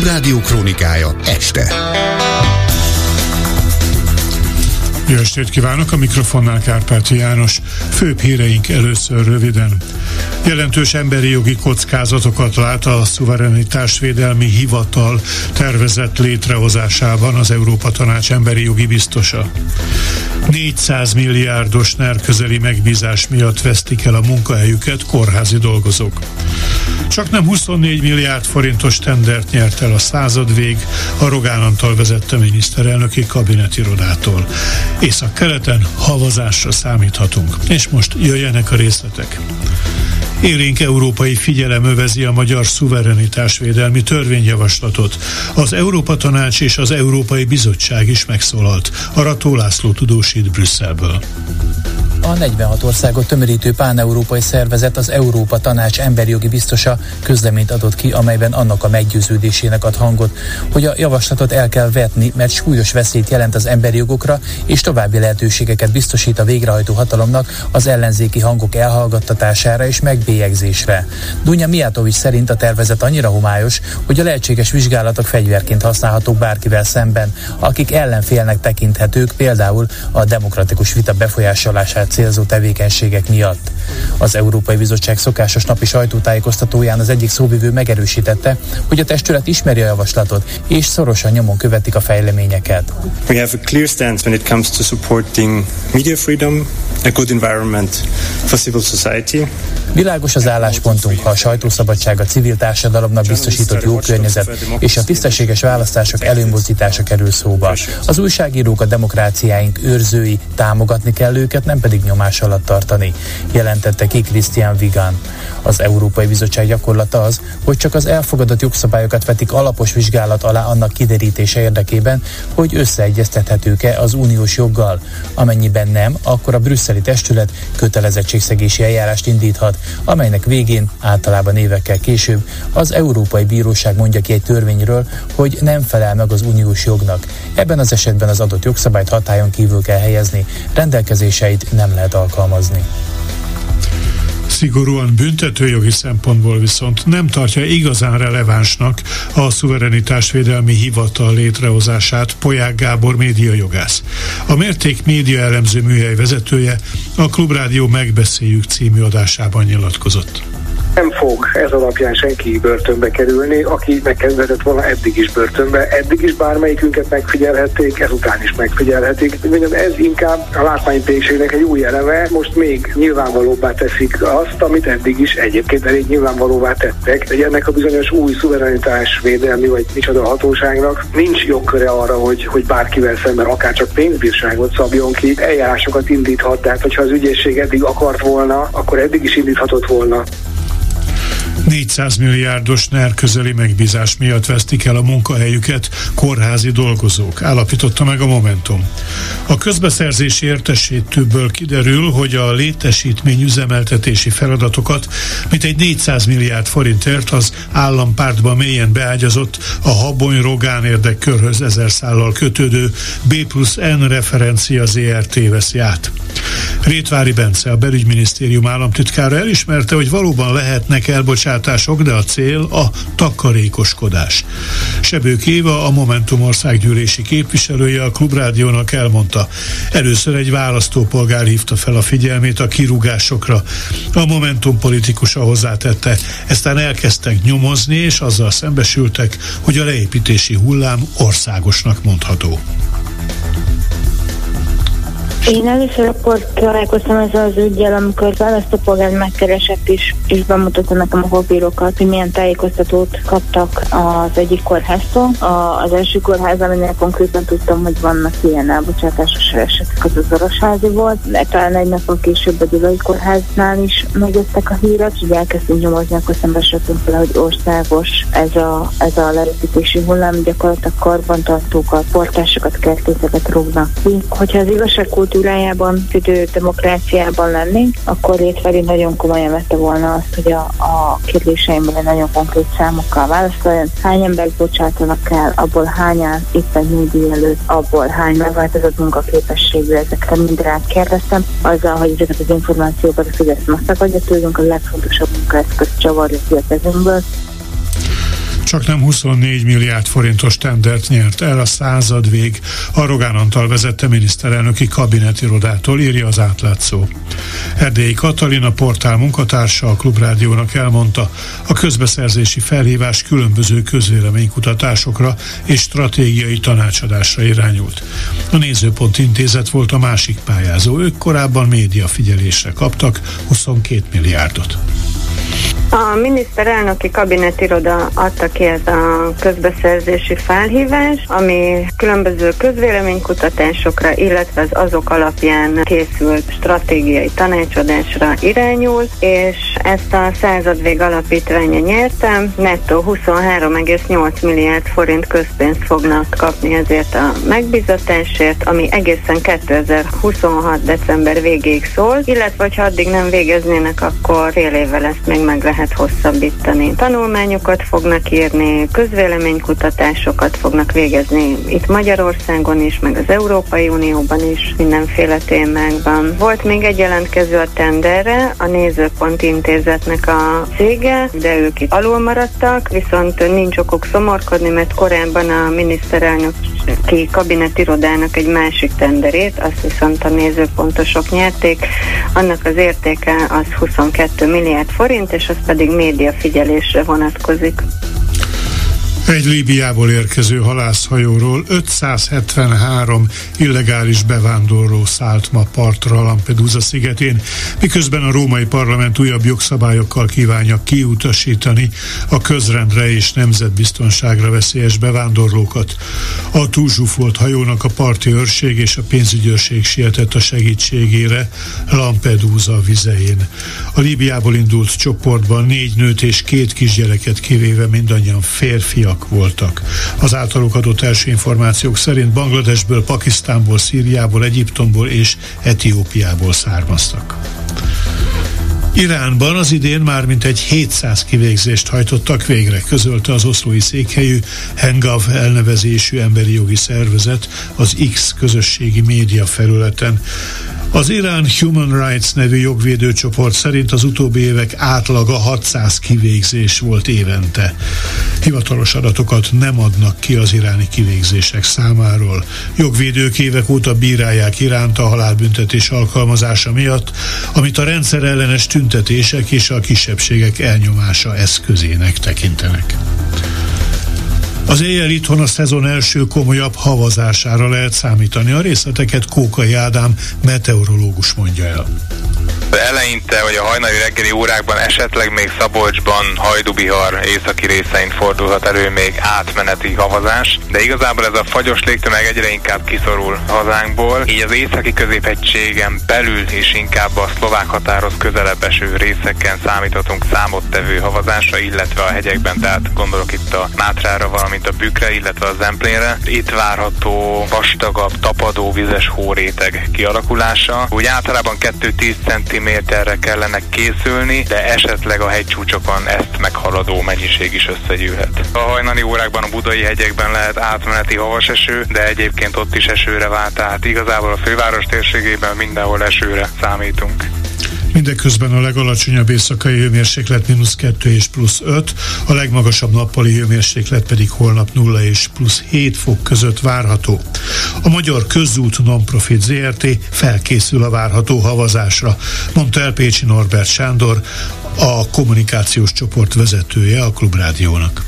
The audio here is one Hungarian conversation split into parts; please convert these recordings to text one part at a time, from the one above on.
Klubrádió krónikája este. Jó estét kívánok, a mikrofonnál Kárpáti János. Főbb híreink először röviden. Jelentős emberi jogi kockázatokat lát a szuverenitásvédelmi hivatal tervezett létrehozásában az Európa Tanács emberi jogi biztosa. 400 milliárdos NER közeli megbízás miatt vesztik el a munkahelyüket kórházi dolgozók. Csak nem 24 milliárd forintos tendert nyert el a századvég a Rogán Antal vezette miniszterelnöki kabinetirodától. Észak-keleten havazásra számíthatunk. És most jöjjenek a részletek. Élénk európai figyelem övezi a magyar szuverenitásvédelmi törvényjavaslatot. Az Európa Tanács és az Európai Bizottság is megszólalt. Arató László tudósít Brüsszelből. A 46 országot tömörítő páneurópai szervezet az Európa Tanács emberi jogi biztosa közleményt adott ki, amelyben annak a meggyőződésének ad hangot, hogy a javaslatot el kell vetni, mert súlyos veszélyt jelent az emberi jogokra, és további lehetőségeket biztosít a végrehajtó hatalomnak az ellenzéki hangok elhallgattatására és megbélyegzésre. Dunja Miatovics szerint a tervezet annyira homályos, hogy a lehetséges vizsgálatok fegyverként használhatók bárkivel szemben, akik ellenfélnek tekinthetők például a demokratikus vita befolyásolását célzó tevékenységek miatt. Az Európai Bizottság szokásos napi sajtótájékoztatóján az egyik szóvivő megerősítette, hogy a testület ismeri a javaslatot, és szorosan nyomon követik a fejleményeket. We have a clear stance when it comes to supporting media freedom, a good environment for civil society. Világos az álláspontunk, ha a sajtószabadság a civil társadalomnak biztosított jó környezet és a tisztességes választások előmozdítása kerül szóba. Az újságírók a demokráciáink őrzői, támogatni kell őket, nem pedig nyomás alatt tartani, jelentette ki Christian Vigan. Az Európai Bizottság gyakorlata az, hogy csak az elfogadott jogszabályokat vetik alapos vizsgálat alá annak kiderítése érdekében, hogy összeegyeztethetők-e az uniós joggal. Amennyiben nem, akkor a brüsszeli testület kötelezettségszegési eljárást indíthat, amelynek végén általában évekkel később az Európai Bíróság mondja ki egy törvényről, hogy nem felel meg az uniós jognak. Ebben az esetben az adott jogszabályt hatályon kívül kell helyezni, rendelkezéseit nem lehet alkalmazni. Szigorúan büntetőjogi szempontból viszont nem tartja igazán relevánsnak a szuverenitásvédelmi hivatal létrehozását Poják Gábor médiajogász. A Mérték média elemző műhely vezetője a Klubrádió Megbeszéljük című adásában nyilatkozott. Nem fog ez alapján senki börtönbe kerülni, aki megkezdett volna eddig is börtönbe. Eddig is bármelyikünket megfigyelhették, ezután is megfigyelhetik. Mondjam, ez inkább a látványtérségnek egy új eleme, most még nyilvánvalóbbá teszik azt, amit eddig is egyébként elég nyilvánvalóvá tettek, hogy ennek a bizonyos új szuverenitás védelmi vagy micsoda hatóságnak nincs jogköre arra, hogy, hogy bárkivel szemben akár csak pénzbírságot szabjon ki, eljárásokat indíthat, tehát hogyha az ügyészség eddig akart volna, akkor eddig is indíthatott volna. 400 milliárdos NER közeli megbízás miatt vesztik el a munkahelyüket kórházi dolgozók, állapította meg a Momentum. A közbeszerzési értesítőből kiderül, hogy a létesítmény üzemeltetési feladatokat mint egy 400 milliárd forintért az állampártban mélyen beágyazott a Habony Rogán érdekkörhöz ezer szállal kötődő B plusz N referencia ZRT veszi át. Rétvári Bence, a belügyminisztérium államtitkára elismerte, hogy valóban lehetnek elbocsátások, de a cél a takarékoskodás. Sebők Éva, a Momentum országgyűlési képviselője a Klubrádiónak elmondta, először egy választópolgár hívta fel a figyelmét a kirúgásokra. A Momentum politikusa hozzátette, eztán elkezdtek nyomozni, és azzal szembesültek, hogy a leépítési hullám országosnak mondható. Én először akkor találkoztam ezzel az ügyel, amikor választópolgár megkeresett is, és bemutatta nekem a papírokat, hogy milyen tájékoztatót kaptak az egyik kórháztól. A, az első kórház, aminél konkrétan tudtam, hogy vannak ilyen elbocsátásos esetek, az az Orosházi volt, de talán egy napon később a Gyulai kórháznál is megjöttek a hírek, és elkezdtünk nyomozni, akkor szembesültünk fel, hogy országos ez a, ez a leépítési hullám, gyakorlatilag karbantartókat, portásokat, kertészeket rúgnak ki. Hogyha az igazságkult kultúrájában, tüdő demokráciában lennénk, akkor Rétferi nagyon komolyan vette volna azt, hogy a, a kérdéseimben nagyon konkrét számokkal válaszoljon. Hány embert bocsátanak el, abból hányan éppen nyugdíj előtt, abból hány megváltozott munkaképességű, ezekre mindre kérdeztem, azzal, hogy ezeket az információkat a Fidesz megtagadja tőlünk, a legfontosabb munkaeszköz csavarja ki a kezünkből, csak nem 24 milliárd forintos tendert nyert el a század vég. A Rogán Antal vezette miniszterelnöki kabinetirodától, írja az átlátszó. Erdélyi Katalina portál munkatársa a Klubrádiónak elmondta, a közbeszerzési felhívás különböző közvéleménykutatásokra és stratégiai tanácsadásra irányult. A Nézőpont Intézet volt a másik pályázó, ők korábban média figyelésre kaptak 22 milliárdot. A miniszterelnöki kabinetiroda adta ki ez a közbeszerzési felhívás, ami különböző közvéleménykutatásokra, illetve az azok alapján készült stratégiai tanácsadásra irányul, és ezt a századvég alapítványa nyertem, nettó 23,8 milliárd forint közpénzt fognak kapni ezért a megbizatásért, ami egészen 2026. december végéig szól, illetve ha addig nem végeznének, akkor fél évvel ezt még meg lehet lehet hosszabbítani. Tanulmányokat fognak írni, közvéleménykutatásokat fognak végezni itt Magyarországon is, meg az Európai Unióban is, mindenféle témákban. Volt még egy jelentkező a tenderre, a Nézőpont Intézetnek a cége, de ők itt alul maradtak, viszont nincs okuk szomorkodni, mert korábban a miniszterelnök ki kabinetirodának egy másik tenderét, azt viszont a nézőpontosok nyerték. Annak az értéke az 22 milliárd forint, és az pedig média figyelésre vonatkozik. Egy Líbiából érkező halászhajóról 573 illegális bevándorló szállt ma partra Lampedusa szigetén, miközben a római parlament újabb jogszabályokkal kívánja kiutasítani a közrendre és nemzetbiztonságra veszélyes bevándorlókat. A túlzsúfolt hajónak a parti őrség és a pénzügyőrség sietett a segítségére Lampedusa vizein. A Líbiából indult csoportban négy nőt és két kisgyereket kivéve mindannyian férfiak irányak voltak. Az általuk adott első információk szerint Bangladesből, Pakisztánból, Szíriából, Egyiptomból és Etiópiából származtak. Iránban az idén már mintegy 700 kivégzést hajtottak végre, közölte az oszlói székhelyű Hengav elnevezésű emberi jogi szervezet az X közösségi média felületen. Az Irán Human Rights nevű jogvédőcsoport szerint az utóbbi évek átlaga 600 kivégzés volt évente. Hivatalos adatokat nem adnak ki az iráni kivégzések számáról. Jogvédők évek óta bírálják Iránt a halálbüntetés alkalmazása miatt, amit a rendszer ellenes tüntetések és a kisebbségek elnyomása eszközének tekintenek. Az éjjel itthon a szezon első komolyabb havazására lehet számítani. A részleteket Kókai Ádám meteorológus mondja el eleinte vagy a hajnali reggeli órákban esetleg még Szabolcsban Hajdubihar északi részein fordulhat elő még átmeneti havazás, de igazából ez a fagyos légtömeg egyre inkább kiszorul hazánkból, így az északi középegységen belül is inkább a szlovák határhoz közelebb eső részeken számíthatunk számottevő havazásra, illetve a hegyekben, tehát gondolok itt a Mátrára, valamint a Bükre, illetve a Zemplénre. Itt várható vastagabb, tapadó vizes hóréteg kialakulása. Úgy általában 2-10 cm kilométerre kellene készülni, de esetleg a hegycsúcsokon ezt meghaladó mennyiség is összegyűlhet. A hajnali órákban a budai hegyekben lehet átmeneti havas eső, de egyébként ott is esőre vált, tehát igazából a főváros térségében mindenhol esőre számítunk. Mindeközben a legalacsonyabb éjszakai hőmérséklet mínusz 2 és plusz 5, a legmagasabb nappali hőmérséklet pedig holnap 0 és plusz 7 fok között várható. A Magyar Közút Nonprofit ZRT felkészül a várható havazásra, mondta el Pécsi Norbert Sándor, a kommunikációs csoport vezetője a Klubrádiónak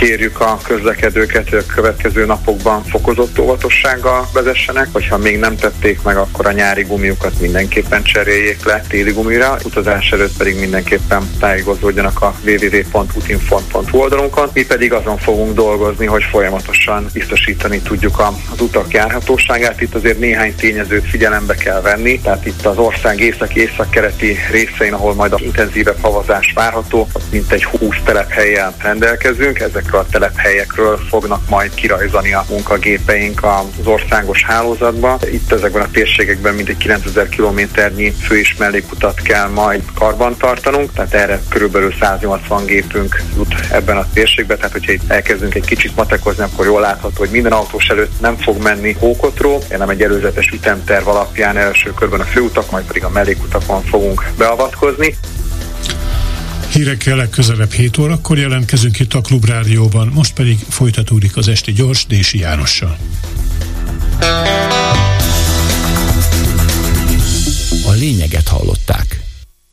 kérjük a közlekedőket, hogy a következő napokban fokozott óvatossággal vezessenek, hogyha még nem tették meg, akkor a nyári gumiukat mindenképpen cseréljék le téli gumira, utazás előtt pedig mindenképpen tájékozódjanak a www.utinfont.hu oldalunkon. Mi pedig azon fogunk dolgozni, hogy folyamatosan biztosítani tudjuk az utak járhatóságát. Itt azért néhány tényezőt figyelembe kell venni, tehát itt az ország északi-északkeleti részein, ahol majd a intenzívebb havazás várható, mint egy 20 telephelyen rendelkezünk. Ezek ezekről a telephelyekről fognak majd kirajzani a munkagépeink az országos hálózatba. Itt ezekben a térségekben mintegy 9000 kilométernyi fő és mellékutat kell majd karban tartanunk, tehát erre körülbelül 180 gépünk jut ebben a térségben, tehát hogyha itt elkezdünk egy kicsit matekozni, akkor jól látható, hogy minden autós előtt nem fog menni hókotró, hanem egy előzetes ütemterv alapján első körben a főutak, majd pedig a mellékutakon fogunk beavatkozni. Hírekkel legközelebb 7 órakor jelentkezünk itt a Klubrádióban, most pedig folytatódik az Esti Gyors Dési Jánossal. A lényeget hallották.